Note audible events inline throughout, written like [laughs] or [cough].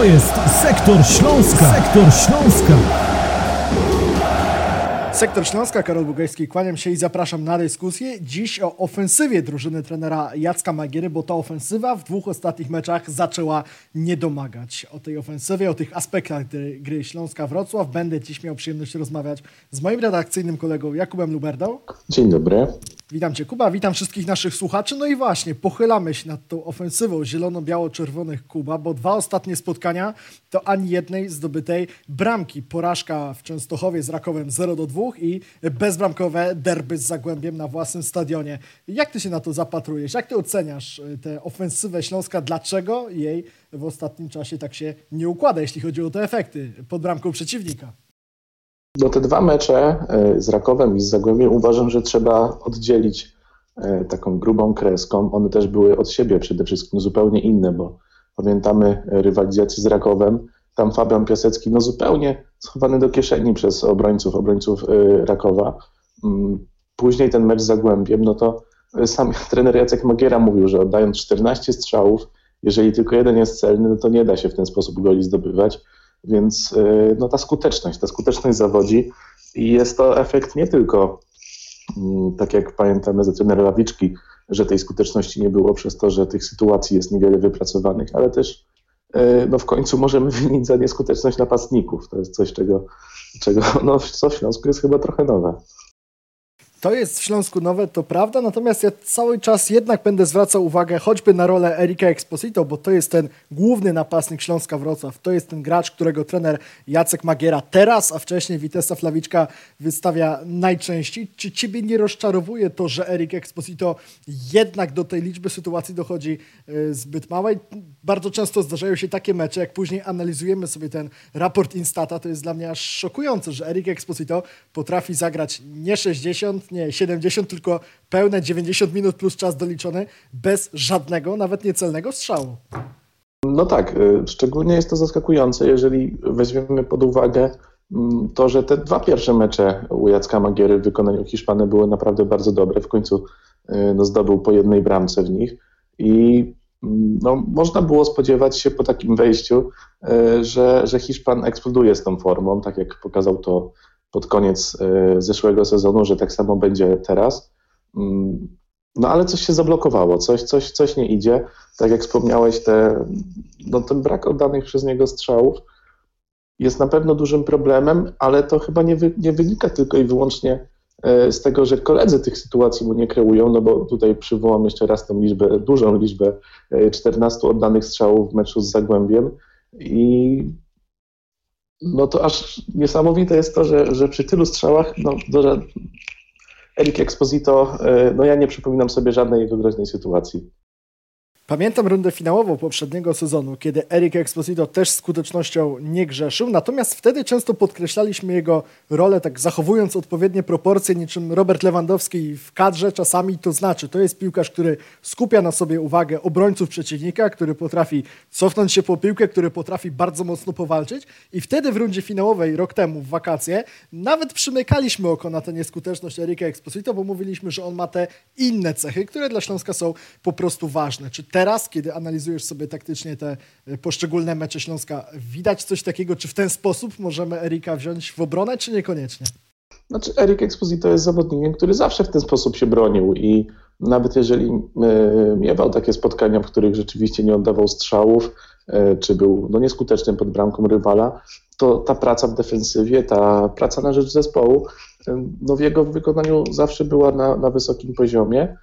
To jest Sektor Śląska. Sektor Śląska. Sektor Śląska, Karol Bugajski, kłaniam się i zapraszam na dyskusję. Dziś o ofensywie drużyny trenera Jacka Magiery, bo ta ofensywa w dwóch ostatnich meczach zaczęła nie domagać. O tej ofensywie, o tych aspektach gry, gry Śląska-Wrocław będę dziś miał przyjemność rozmawiać z moim redakcyjnym kolegą Jakubem Luberdą. Dzień dobry. Witam Cię, Kuba, witam wszystkich naszych słuchaczy. No i właśnie, pochylamy się nad tą ofensywą zielono-biało-czerwonych Kuba, bo dwa ostatnie spotkania to ani jednej zdobytej bramki. Porażka w Częstochowie z Rakowem 0 do 2 i bezbramkowe derby z Zagłębiem na własnym stadionie. Jak Ty się na to zapatrujesz? Jak Ty oceniasz y, tę ofensywę Śląska? Dlaczego jej w ostatnim czasie tak się nie układa, jeśli chodzi o te efekty pod bramką przeciwnika? No te dwa mecze e, z Rakowem i z Zagłębiem uważam, że trzeba oddzielić e, taką grubą kreską. One też były od siebie przede wszystkim zupełnie inne, bo pamiętamy rywalizację z Rakowem. Tam Fabian Piasecki no zupełnie schowany do kieszeni przez obrońców, obrońców e, Rakowa. Mm, później ten mecz z Zagłębiem, no to sam [laughs] trener Jacek Magiera mówił, że oddając 14 strzałów, jeżeli tylko jeden jest celny, no to nie da się w ten sposób goli zdobywać. Więc y, no, ta skuteczność, ta skuteczność zawodzi i jest to efekt nie tylko, mm, tak jak pamiętamy ze trenera Lawiczki, że tej skuteczności nie było przez to, że tych sytuacji jest niewiele wypracowanych, ale też y, no, w końcu możemy [laughs] winić za nieskuteczność napastników. To jest coś, czego, czego no, co w Śląsku jest chyba trochę nowe. To jest w Śląsku nowe, to prawda, natomiast ja cały czas jednak będę zwracał uwagę choćby na rolę Erika Exposito, bo to jest ten główny napastnik Śląska Wrocław. To jest ten gracz, którego trener Jacek Magiera teraz, a wcześniej Witesa Flawiczka wystawia najczęściej. Czy ciebie nie rozczarowuje to, że Erik Exposito jednak do tej liczby sytuacji dochodzi y, zbyt małej? Bardzo często zdarzają się takie mecze, jak później analizujemy sobie ten raport Instata, to jest dla mnie aż szokujące, że Erik Exposito potrafi zagrać nie 60, nie 70, tylko pełne 90 minut plus czas doliczony bez żadnego, nawet niecelnego strzału. No tak, y, szczególnie jest to zaskakujące, jeżeli weźmiemy pod uwagę mm, to, że te dwa pierwsze mecze u Jacka Magiery w wykonaniu Hiszpany były naprawdę bardzo dobre. W końcu y, no, zdobył po jednej bramce w nich i mm, no, można było spodziewać się po takim wejściu, y, że, że Hiszpan eksploduje z tą formą, tak jak pokazał to pod koniec e, zeszłego sezonu, że tak samo będzie teraz. Mm, no ale coś się zablokowało, coś, coś, coś nie idzie. Tak jak wspomniałeś, te, no, ten brak oddanych przez niego strzałów jest na pewno dużym problemem, ale to chyba nie, wy, nie wynika tylko i wyłącznie e, z tego, że koledzy tych sytuacji mu nie kreują, no bo tutaj przywołam jeszcze raz tą liczbę, dużą liczbę 14 e, oddanych strzałów w meczu z Zagłębiem i no to aż niesamowite jest to, że, że przy tylu strzałach, no, że Erik Exposito, e, no ja nie przypominam sobie żadnej jego groźnej sytuacji. Pamiętam rundę finałową poprzedniego sezonu, kiedy Eric Exposito też skutecznością nie grzeszył, natomiast wtedy często podkreślaliśmy jego rolę, tak zachowując odpowiednie proporcje, niczym Robert Lewandowski w kadrze czasami to znaczy. To jest piłkarz, który skupia na sobie uwagę obrońców przeciwnika, który potrafi cofnąć się po piłkę, który potrafi bardzo mocno powalczyć i wtedy w rundzie finałowej rok temu w wakacje nawet przymykaliśmy oko na tę nieskuteczność Erika Exposito, bo mówiliśmy, że on ma te inne cechy, które dla Śląska są po prostu ważne. Czy te teraz, kiedy analizujesz sobie taktycznie te e, poszczególne mecze Śląska, widać coś takiego, czy w ten sposób możemy Erika wziąć w obronę, czy niekoniecznie? Znaczy, Erik Exposito jest zawodnikiem, który zawsze w ten sposób się bronił i nawet jeżeli e, miewał takie spotkania, w których rzeczywiście nie oddawał strzałów, e, czy był no, nieskuteczny pod bramką rywala, to ta praca w defensywie, ta praca na rzecz zespołu, no, w jego wykonaniu zawsze była na, na wysokim poziomie.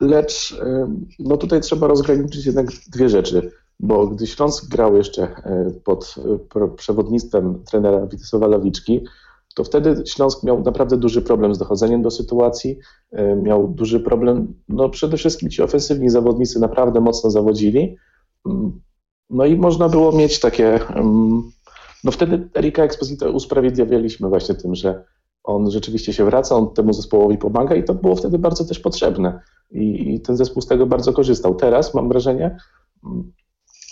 Lecz no tutaj trzeba rozgraniczyć jednak dwie rzeczy, bo gdy Śląsk grał jeszcze e, pod e, przewodnictwem trenera Witesława Lawiczki, to wtedy Śląsk miał naprawdę duży problem z dochodzeniem do sytuacji, e, miał duży problem, no przede wszystkim ci ofensywni zawodnicy naprawdę mocno zawodzili, no i można było mieć takie, no wtedy Erika Exposito usprawiedliwialiśmy właśnie tym, że on rzeczywiście się wraca, on temu zespołowi pomaga i to było wtedy bardzo też potrzebne. I, i ten zespół z tego bardzo korzystał. Teraz mam wrażenie,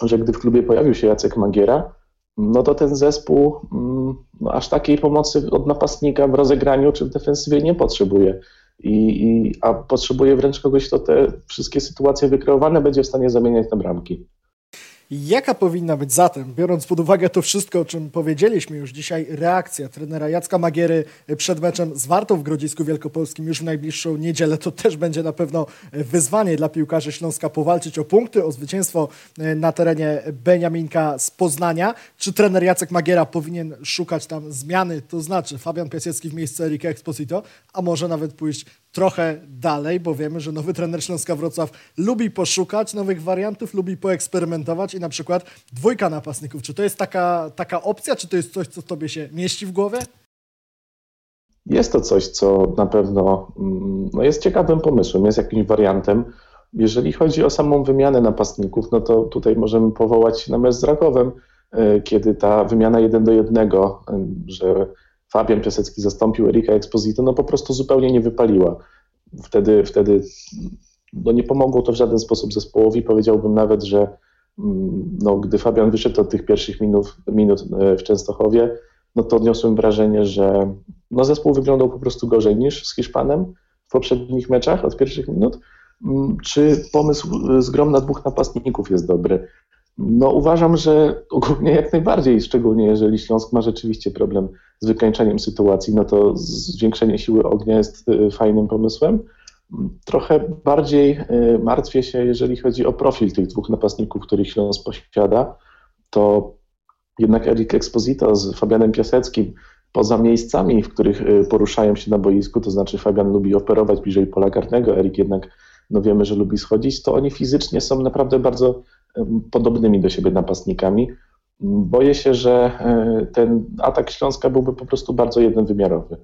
że gdy w klubie pojawił się Jacek Magiera, no to ten zespół mm, no, aż takiej pomocy od napastnika w rozegraniu czy w defensywie nie potrzebuje. I, i, a potrzebuje wręcz kogoś, kto te wszystkie sytuacje wykreowane będzie w stanie zamieniać na bramki. Jaka powinna być zatem, biorąc pod uwagę to wszystko, o czym powiedzieliśmy już dzisiaj, reakcja trenera Jacka Magiery przed meczem z Wartą w Grodzisku Wielkopolskim już w najbliższą niedzielę? To też będzie na pewno wyzwanie dla piłkarzy Śląska powalczyć o punkty, o zwycięstwo na terenie Beniaminka z Poznania. Czy trener Jacek Magiera powinien szukać tam zmiany, to znaczy Fabian Piasecki w miejsce Erika Exposito, a może nawet pójść trochę dalej, bo wiemy, że nowy trener Śląska Wrocław lubi poszukać nowych wariantów, lubi poeksperymentować i na przykład dwójka napastników. Czy to jest taka, taka opcja, czy to jest coś, co tobie się mieści w głowie? Jest to coś, co na pewno mm, no jest ciekawym pomysłem, jest jakimś wariantem. Jeżeli chodzi o samą wymianę napastników, no to tutaj możemy powołać na mecz z Rakowem, e, kiedy ta wymiana jeden do jednego, że Fabian Piasecki zastąpił Erika Exposito, no po prostu zupełnie nie wypaliła. Wtedy, wtedy no nie pomogło to w żaden sposób zespołowi. Powiedziałbym nawet, że mm, no, gdy Fabian wyszedł od tych pierwszych minut, minut e, w Częstochowie, no to odniosłem wrażenie, że no zespół wyglądał po prostu gorzej niż z Hiszpanem w poprzednich meczach od pierwszych minut. Mm, czy pomysł z grom na dwóch napastników jest dobry? No uważam, że ogólnie jak najbardziej, szczególnie jeżeli Śląsk ma rzeczywiście problem z wykańczeniem sytuacji, no to zwiększenie siły ognia jest y, fajnym pomysłem. Trochę bardziej y, martwię się, jeżeli chodzi o profil tych dwóch napastników, których Śląsk posiada, to jednak Erik Exposito z Fabianem Piaseckim, poza miejscami, w których y, poruszają się na boisku, to znaczy Fabian lubi operować bliżej pola karnego, Erik jednak no wiemy, że lubi schodzić, to oni fizycznie są naprawdę bardzo podobnymi do siebie napastnikami. Boję się, że e, ten atak Śląska byłby po prostu bardzo jednowymiarowy.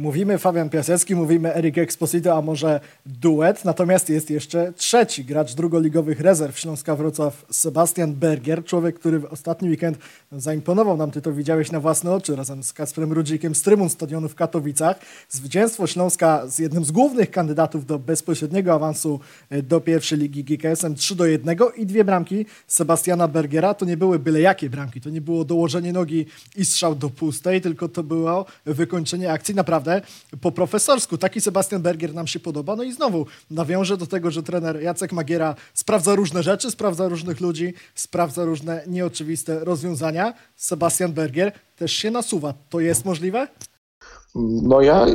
Mówimy Fabian Piasecki, mówimy Erik Exposito, a może duet. Natomiast jest jeszcze trzeci gracz drugoligowych rezerw Śląska Wrocław, Sebastian Berger. Człowiek, który w ostatni weekend zaimponował nam, ty to widziałeś na własne oczy, razem z Kacprem Rudzikiem z trybun stadionu w Katowicach. Zwycięstwo Śląska z jednym z głównych kandydatów do bezpośredniego awansu e, do pierwszej ligi GKS-em 3 do 1 i dwie bramki Sebastiana Bergera. To nie były byle jakie bramki, to nie było dołożenie nogi i strzał do pustej, tylko to było wykończenie akcji naprawdę po profesorsku. Taki Sebastian Berger nam się podoba. No i znowu nawiążę do tego, że trener Jacek Magiera sprawdza różne rzeczy, sprawdza różnych ludzi, sprawdza różne nieoczywiste rozwiązania. Sebastian Berger też się nasuwa. To jest możliwe? No ja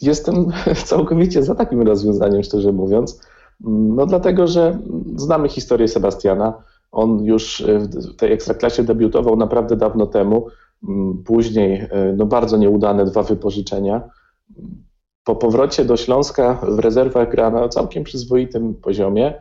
jestem [laughs] całkowicie za takim rozwiązaniem, szczerze mówiąc. No dlatego, że znamy historię Sebastiana. On już w tej ekstraklasie debiutował naprawdę dawno temu. Mm, później e, no bardzo nieudane dwa wypożyczenia. Po powrocie do Śląska w rezerwach gra na całkiem przyzwoitym poziomie,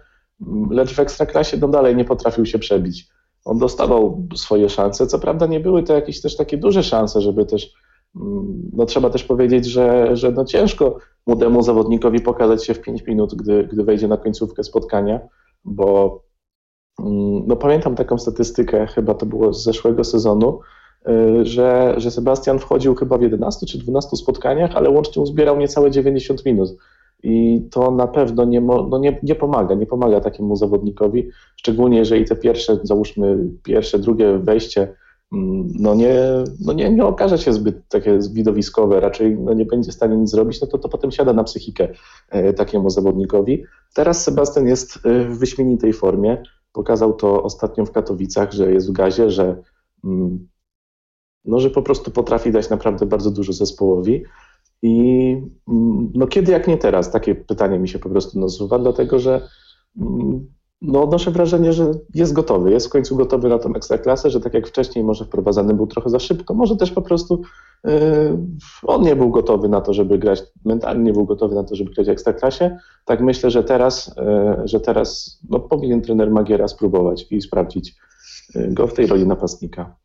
mm, lecz w ekstraklasie no dalej nie potrafił się przebić. On dostawał swoje szanse, co prawda nie były to jakieś też takie duże szanse, żeby też, mm, no trzeba też powiedzieć, że, że no ciężko młodemu zawodnikowi pokazać się w 5 minut, gdy, gdy wejdzie na końcówkę spotkania, bo no pamiętam taką statystykę, chyba to było z zeszłego sezonu, że, że Sebastian wchodził chyba w 11 czy 12 spotkaniach, ale łącznie uzbierał niecałe 90 minut. I to na pewno nie, no nie, nie pomaga, nie pomaga takiemu zawodnikowi, szczególnie jeżeli te pierwsze, załóżmy pierwsze, drugie wejście, mm, no nie, no nie, nie okaże się zbyt takie widowiskowe, raczej no nie będzie w stanie nic zrobić, no to to potem siada na psychikę e, takiemu zawodnikowi. Teraz Sebastian jest e, w wyśmienitej formie, pokazał to ostatnio w Katowicach, że jest w gazie, że mm, no, że po prostu potrafi dać naprawdę bardzo dużo zespołowi. I mm, no, kiedy jak nie teraz? Takie pytanie mi się po prostu nasuwa, dlatego że mm, no, odnoszę wrażenie, że jest gotowy, jest w końcu gotowy na tą ekstraklasę, że tak jak wcześniej może wprowadzany był trochę za szybko, może też po prostu yy, on nie był gotowy na to, żeby grać, mentalnie nie był gotowy na to, żeby grać w ekstraklasie. Tak myślę, że teraz, yy, że teraz no, powinien trener Magiera spróbować i sprawdzić yy, go w tej roli napastnika.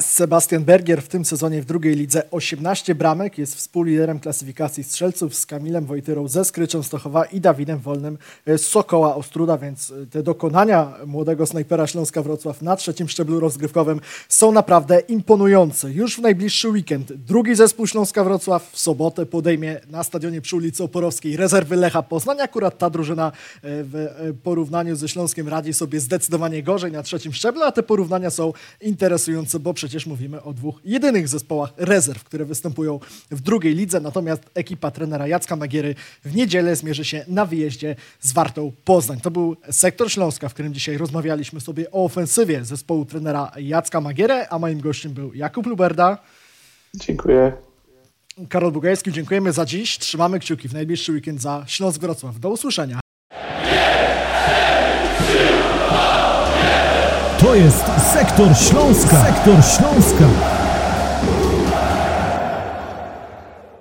Sebastian Bergier w tym sezonie w drugiej lidze 18 bramek, jest współliderem klasyfikacji strzelców z Kamilem Wojtyrą ze Skryczą Stochowa i Dawidem Wolnym z Sokoła Ostruda, więc te dokonania młodego snajpera Śląska Wrocław na trzecim szczeblu rozgrywkowym są naprawdę imponujące. Już w najbliższy weekend drugi zespół Śląska Wrocław w sobotę podejmie na stadionie przy ulicy Oporowskiej rezerwy Lecha Poznań. Akurat ta drużyna e, w e, porównaniu ze Śląskiem radzi sobie zdecydowanie gorzej na trzecim szczeblu, a te porównania są interesujące, bo przecież mówimy o dwóch jedynych zespołach rezerw, które występują w drugiej lidze, natomiast ekipa trenera Jacka Magiery w niedzielę zmierzy się na wyjeździe z Wartą Poznań. To był sektor Śląska, w którym dzisiaj rozmawialiśmy sobie o ofensywie zespołu trenera Jacka Magiery, a moim gościem był Jakub Luberda. Dziękuję. Karol Bugajski, dziękujemy za dziś. Trzymamy kciuki w najbliższy weekend za Śląsk Wrocław. Do usłyszenia. To jest Sektor Śląska. Sektor Śląska.